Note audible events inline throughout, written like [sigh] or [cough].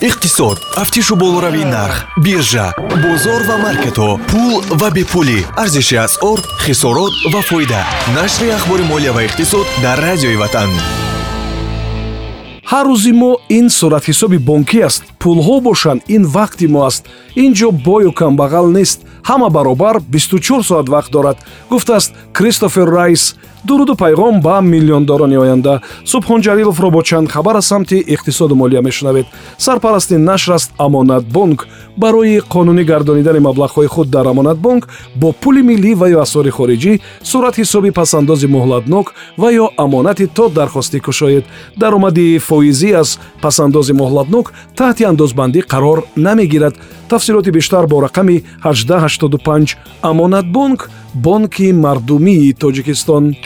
иқтисод тафтишу болоравии нарх биржа бозор ва маркетҳо пул ва бепулӣ. Арзиши асъор хисорот ва фоида. Нашри ахбори молия ва иқтисод дар радиои ватан. Ҳар рӯзи мо ин суратҳисоби бонкӣ аст. Пулҳо бошанд ин вақти мо аст. Ин ҷо бою камбағал нест ҳама баробар 24 соат вақт дорад. Гуфтааст кристофер райс дуруду пайғом ба миллиондорони оянда. Субҳон ҷалиловро бо чанд хабар аз самти иқтисоду молия мешунавед. Сарпарасти нашр аст амонатбонк барои қонунӣ гардонидани маблағҳои худ дар амонатбонк бо пули миллӣ ва ё асъори хориҷӣ суратҳисоби пасандози муҳлатнок ва ё амонати то дархостӣ кушоед. Даромади фоизӣ аз пасандози муҳлатнок таҳти андозбандӣ қарор намегирад. Тафсилоти бештар бо рақами 1885 амонатбонк бонки мардумии тоҷикистон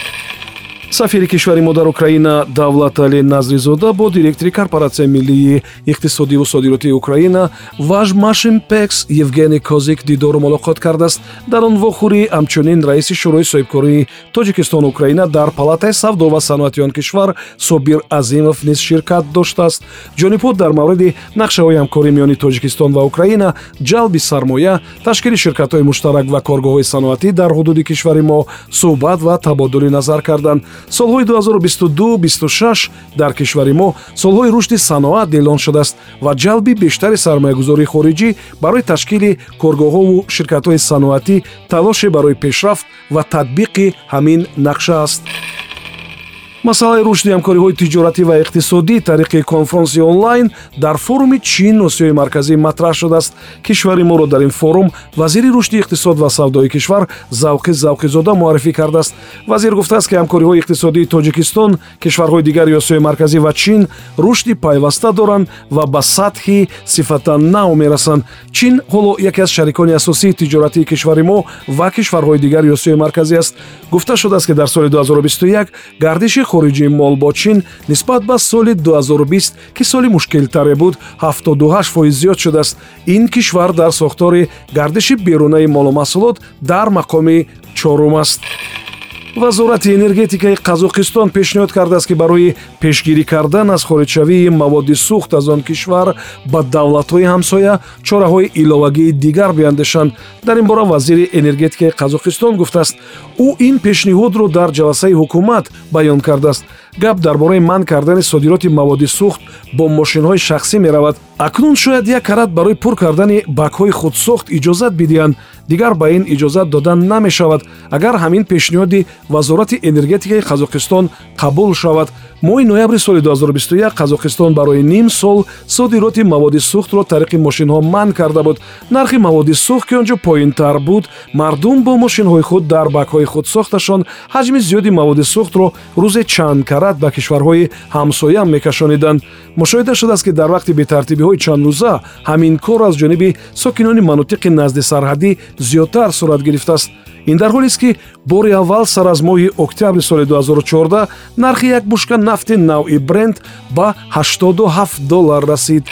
сафири кишвари мо дар украина давлатали назризода бо директори корпоратсияи миллии иқтисодиву содироти украина важ машинпекс евгений козик дидору мулоқот кардааст. Дар он вохӯрӣ ҳамчунин раиси шӯрои соҳибкории тоҷикистону украина дар палатаи савдо ва саноати он кишвар собир азимов низ ширкат доштааст. Ҷонибҳо дар мавриди нақшаҳои ҳамкорӣ миёни тоҷикистон ва украина ҷалби сармоя ташкили ширкатҳои муштарак ва коргоҳҳои саноатӣ дар ҳудуди кишвари мо суҳбат ва табодули назар карданд солҳои 2022-26 дар кишвари мо солҳои рушди саноат эълон шудааст ва ҷалби бештари сармоягузории хориҷӣ барои ташкили коргоҳҳову ширкатҳои саноатӣ талоше барои пешрафт ва татбиқи ҳамин нақша аст масъалаи рушди ҳамкориҳои тиҷоратӣ ва иқтисодӣ тариқи конфронси онлайн дар форуми чин осиёи марказӣ матраҳ шудааст. Кишвари моро дар ин форум вазири рушди иқтисод ва савдои кишвар завқи завқизода муаррифӣ кардааст. Вазир гуфтааст ки ҳамкориҳои иқтисодии тоҷикистон кишварҳои дигари осиёи марказӣ ва чин рушди пайваста доранд ва ба сатҳи сифатан нав мерасанд. Чин ҳоло яке аз шарикони асосии тиҷоратии кишвари мо ва кишварҳои дигари осиёи марказӣ аст. Гуфта шудааст ки дар соли 2021 гардиши хориҷии мол бо чин нисбат ба соли 2020 ки соли мушкилтаре буд 78 фоиз зиёд шудааст. Ин кишвар дар сохтори гардиши берунаи молу маҳсулот дар мақоми чорум аст вазорати энергетикаи қазоқистон пешниҳод кардааст ки барои пешгирӣ кардан аз хориҷшавии маводи сӯхт аз он кишвар ба давлатҳои ҳамсоя чораҳои иловагии дигар биандешанд. Дар ин бора вазири энергетикаи қазоқистон гуфтааст ӯ ин пешниҳодро дар ҷаласаи ҳукумат баён кардааст гап дар бораи манъ кардани содироти маводи сӯхт бо мошинҳои шахсӣ меравад. Акнун шояд як карат барои пур кардани бакҳои худсохт иҷозат бидиҳанд. Дигар ба ин иҷозат дода намешавад. Агар ҳамин пешниҳоди вазорати энергетикаи қазоқистон қабул шавад моҳи ноябри соли 2021 қазоқистон барои ним сол содироти маводи сӯхтро тариқи мошинҳо манъ карда буд. Нархи маводи сӯхт ки он ҷо поинтар буд мардум бо мошинҳои худ дар бакҳои худсохташон ҳаҷми зиёди маводи сӯхтро рӯзе чанд карат ба кишварҳои ҳамсоя мекашониданд. Мушоҳида шудааст ки дар вақти бетартибиҳои чандрӯза ҳамин кор аз ҷониби сокинони манотиқи назди сарҳадӣ зиёдтар сурат гирифтааст ин дар ҳолест ки бори аввал сар аз моҳи октябри соли 2014 нархи як бушка нафти навъи брент ба 87 доллар расид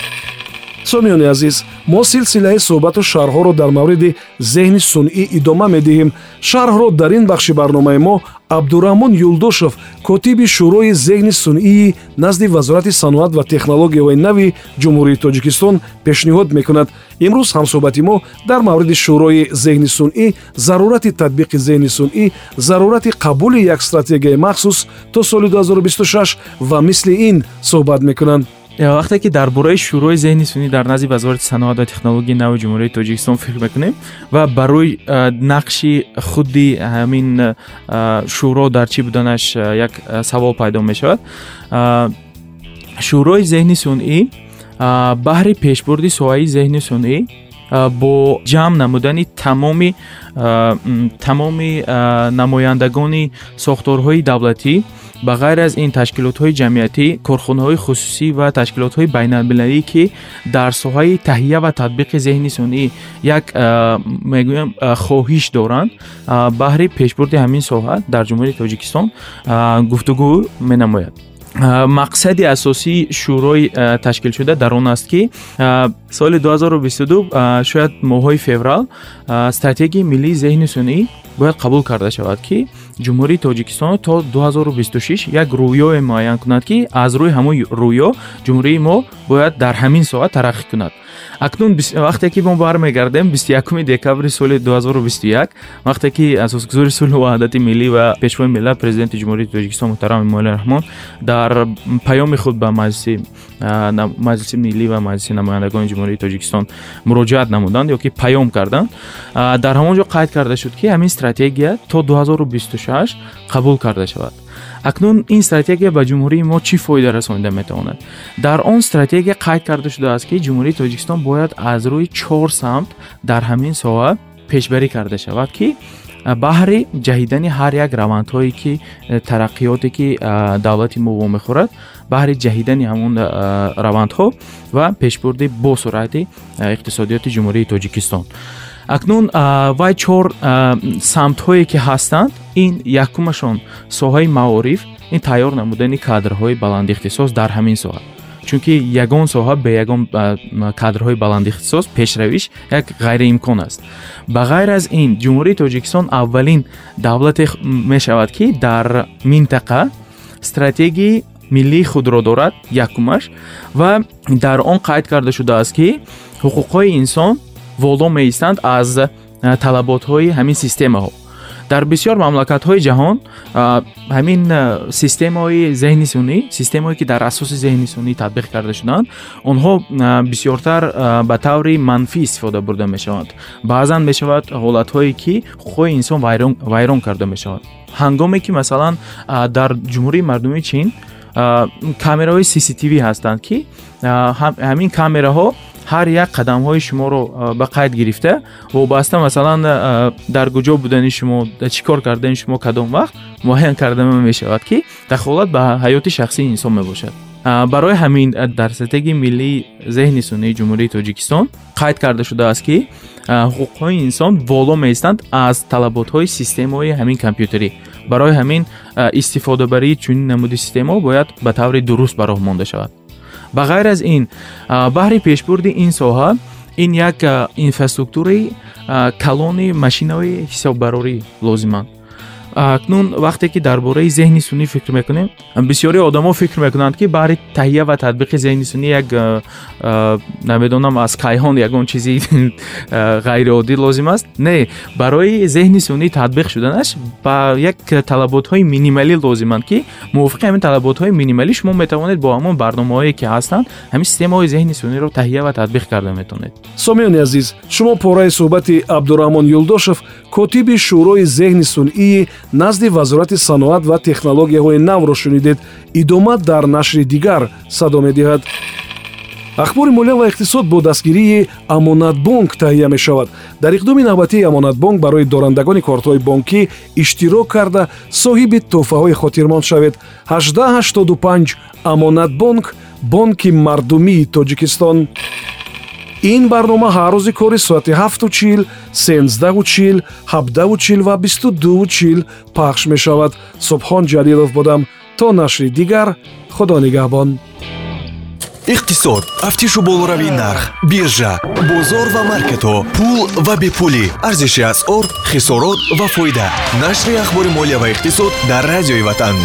сомиёни азиз мо силсилаи суҳбату шарҳҳоро дар мавриди зеҳни сунъӣ идома медиҳем. Шарҳро дар ин бахши барномаи мо абдураҳмон юлдошев котиби шӯрои зеҳни сунъии назди вазорати саноат ва технологияҳои нави ҷумҳурии тоҷикистон пешниҳод мекунад. Имрӯз ҳамсӯҳбати мо дар мавриди шӯрои зеҳни сунъӣ зарурати татбиқи зеҳни сунъӣ зарурати қабули як стратегияи махсус то соли 2026 ва мисли ин суҳбат мекунанд вақте ки дар бораи шӯрои зеҳни сунӣ дар назди вазорати саноат ва технологияи нави ҷумҳурияи тоҷикистон фикр мекунем ва барои нақши худи ҳамин шӯро дар чӣ буданаш як савол пайдо мешавад. Шӯрои зеҳни сунъӣ баҳри пешбурди соҳаи зеҳни сунъӣ бо ҷамъ намудани тамоми тамоми намояндагони сохторҳои давлатӣ ба гайр аз ин ташкилотҳои ҷамъиятӣ корхонаҳои хусусӣ ва ташкилотҳои байналмилалӣ ки дар соҳаи таҳия ва татбиқи зеҳни сунъӣ як мегӯям хоҳиш доранд баҳри пешбурди ҳамин соҳа дар ҷумҳурияи тоҷикистон гуфтугӯ менамояд мақсади асосии шӯрои ташкилшуда дар он аст ки соли 2022 шояд моҳҳои феврал стратегияи миллии зеҳни сунъӣ бояд қабул карда шавад ки ҷумҳурии тоҷикистон то 2026 як рӯёе муайян кунад ки аз рӯи ҳамон рӯё ҷумҳурии мо бояд дар ҳамин соат тараққӣ кунад акнун вақте ки мо бармегардем 21 декабри соли 2021 вақте ки асосгузори сулҳу ваҳдати миллӣ ва пешвои миллат президенти ҷумҳурии тоҷикистон муҳтарам эмомали раҳмон дар паёми худ ба маҷлиси маҷлиси миллӣ ва маҷлиси намояндагони ҷумҳурии тоҷикистон муроҷиат намуданд ё ки паём карданд дар ҳамон ҷо қайд карда шуд ки ҳамин стратегия то 2026 қабул карда шавад акнун ин стратегия ба ҷумҳурии мо чӣ фоида расонида метавонад дар он стратегия қайд карда шудааст ки ҷумҳурии тоҷикистон бояд аз рӯи чор самт дар ҳамин соҳа пешбарӣ карда шавад ки баҳри ҷаҳидани ҳар як равандҳое ки э, тараққиёте ки давлати мо вомехӯрад баҳри ҷаҳидани ҳамон равандҳо ва пешбурди бо суръати иқтисодиёти ҷумҳурии тоҷикистон акнун вай чор самтҳое ки ҳастанд ин якумашон соҳаи маориф ин тайёр намудани кадрҳои баландихтисос дар ҳамин соҳа. Чунки ягон соҳа бе ягон кадрҳои баландихтисос пешравиш як ғайриимкон аст. Ба ғайр аз ин ҷумҳурии тоҷикистон аввалин давлате мешавад ки дар минтақа стратегияи миллии худро дорад якумаш ва дар он қайд карда шудааст ки ҳуқуқҳои инсон воло меистанд аз талаботҳои ҳамин системаҳо. Дар бисёр мамлакатҳои ҷаҳон ҳамин системаҳои зеҳни сунӣ системае ки дар асоси зеҳни сунӣ татбиқ карда шудаанд онҳо бисёртар ба таври манфӣ истифода бурда мешаванд. Баъзан мешавад ҳолатҳое ки ҳуқуқҳои инсон вайрон карда мешавад ҳангоме ки масалан дар ҷумҳурии мардумии чин камераҳои cctv ҳастанд ки ҳамин камераҳо ҳар як қадамҳои шуморо ба қайд гирифта? Вобаста масалан дар куҷо будани шумо чӣ кор кардани шумо кадом вақт муайян карда мешавад ки дахолат ба ҳаёти шахсии инсон мебошад. Барои ҳамин дар стратегияи миллии зеҳни сунъии ҷумҳурии тоҷикистон қайд карда шудааст ки ҳуқуқҳои инсон воло меистанд аз талаботҳои системаҳои ҳамин компютерӣ барои ҳамин истифодабарии чунин намуди системаҳо бояд ба таври дуруст ба роҳ монда шавад ба ғайр аз ин баҳри пешбурди ин соҳа ин як инфраструктураи калони машинаҳои ҳисоббарорӣ лозиманд акнун вақте ки дар бораи зеҳни сунӣ фикр мекунем бисёри одамо фикр мекунанд ки баҳри таҳия ва татбиқи зеҳни сунӣ як намедонам аз кайҳон ягон чизи [laughs] ғайриоддӣ лозим аст. Не барои зеҳни сунӣ татбиқ шуданаш ба як талаботҳои минималӣ лозиманд ки мувофиқи ҳамин талаботҳои минималӣ шумо метавонед бо ҳамон барномаҳое ки ҳастанд ҳамин системаҳои зеҳни суниро таҳия ва татбиқ карда метавонед сомиёни азиз шумо пораи суҳбати абдураҳмон юлдошев котиби шӯрои зеҳни сунъии назди вазорати саноат ва технологияҳои навро шунидед идома дар нашри дигар садо медиҳад. Ахбори молия ва иқтисод бо дастгирии амонатбонк таҳия мешавад. Дар иқдоми навбатии амонатбонк барои дорандагони кортҳои бонкӣ иштирок карда соҳиби тӯҳфаҳои хотирмон шавед. 1885 амонатбонк бонки мардумии тоҷикистон ин барнома ҳар рӯзи кори соати 7чил 13чил 17чил ва 22чил пахш мешавад. Субҳон ҷалилов будам. То нашри дигар худо нигаҳбон. Иқтисод. Тафтишу болоравии нарх биржа бозор ва маркетҳо пул ва бепулӣ. Арзиши асъор хисорот ва фоида. Нашри ахбори молия ва иқтисод дар радиои ватан